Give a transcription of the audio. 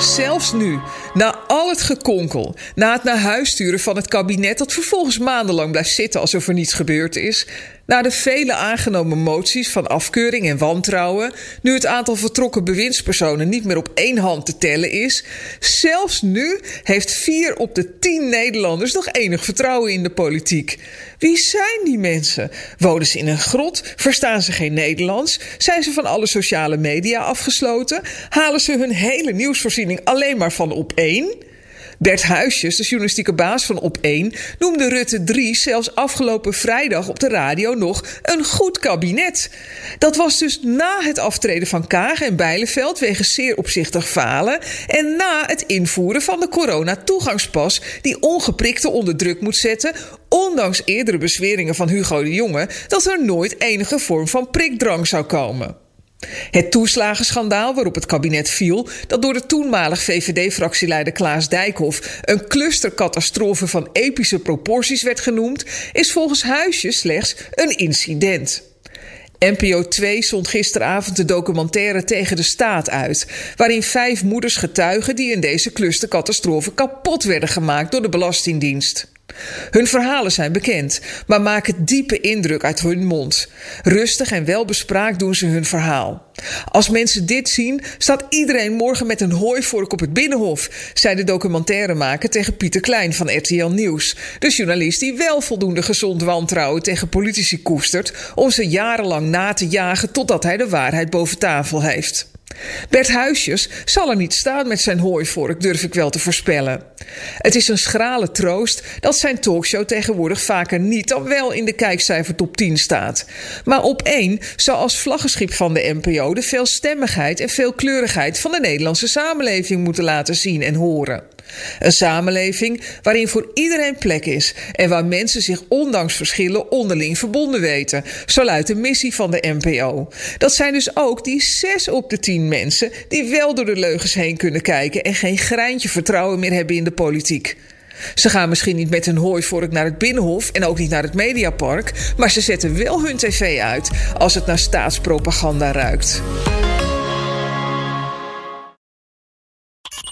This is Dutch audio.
Zelfs nu, na al het gekonkel, na het naar huis sturen van het kabinet dat vervolgens maandenlang blijft zitten alsof er niets gebeurd is, na de vele aangenomen moties van afkeuring en wantrouwen, nu het aantal vertrokken bewindspersonen niet meer op één hand te tellen is, zelfs nu heeft vier op de tien Nederlanders nog enig vertrouwen in de politiek. Wie zijn die mensen? Wonen ze in een grot? Verstaan ze geen Nederlands? Zijn ze van alle sociale media afgesloten? Halen ze hun hele nieuwsvoorziening alleen maar van op één? Bert Huisjes, de journalistieke baas van Op1, noemde Rutte 3 zelfs afgelopen vrijdag op de radio nog een goed kabinet. Dat was dus na het aftreden van Kaag en Bijleveld wegens zeer opzichtig falen en na het invoeren van de corona-toegangspas die ongeprikte onder druk moet zetten ondanks eerdere bezweringen van Hugo de Jonge dat er nooit enige vorm van prikdrang zou komen. Het toeslagenschandaal waarop het kabinet viel, dat door de toenmalig VVD-fractieleider Klaas Dijkhoff een clustercatastrofe van epische proporties werd genoemd, is volgens Huisjes slechts een incident. NPO 2 zond gisteravond de documentaire Tegen de Staat uit, waarin vijf moeders getuigen die in deze clustercatastrofe kapot werden gemaakt door de Belastingdienst. Hun verhalen zijn bekend, maar maken diepe indruk uit hun mond. Rustig en welbespraakt doen ze hun verhaal. Als mensen dit zien, staat iedereen morgen met een hooivork op het binnenhof, zei de documentairemaker tegen Pieter Klein van RTL Nieuws. De journalist die wel voldoende gezond wantrouwen tegen politici koestert om ze jarenlang na te jagen totdat hij de waarheid boven tafel heeft. Bert Huisjes zal er niet staan met zijn hooivork, durf ik wel te voorspellen. Het is een schrale troost dat zijn talkshow tegenwoordig vaker niet dan wel in de kijkcijfer top 10 staat. Maar op één zou als vlaggenschip van de NPO de veelstemmigheid en veelkleurigheid van de Nederlandse samenleving moeten laten zien en horen. Een samenleving waarin voor iedereen plek is en waar mensen zich ondanks verschillen onderling verbonden weten. Zo luidt de missie van de NPO. Dat zijn dus ook die zes op de tien mensen die wel door de leugens heen kunnen kijken en geen greintje vertrouwen meer hebben in de politiek. Ze gaan misschien niet met hun hooivork naar het Binnenhof en ook niet naar het Mediapark, maar ze zetten wel hun tv uit als het naar staatspropaganda ruikt.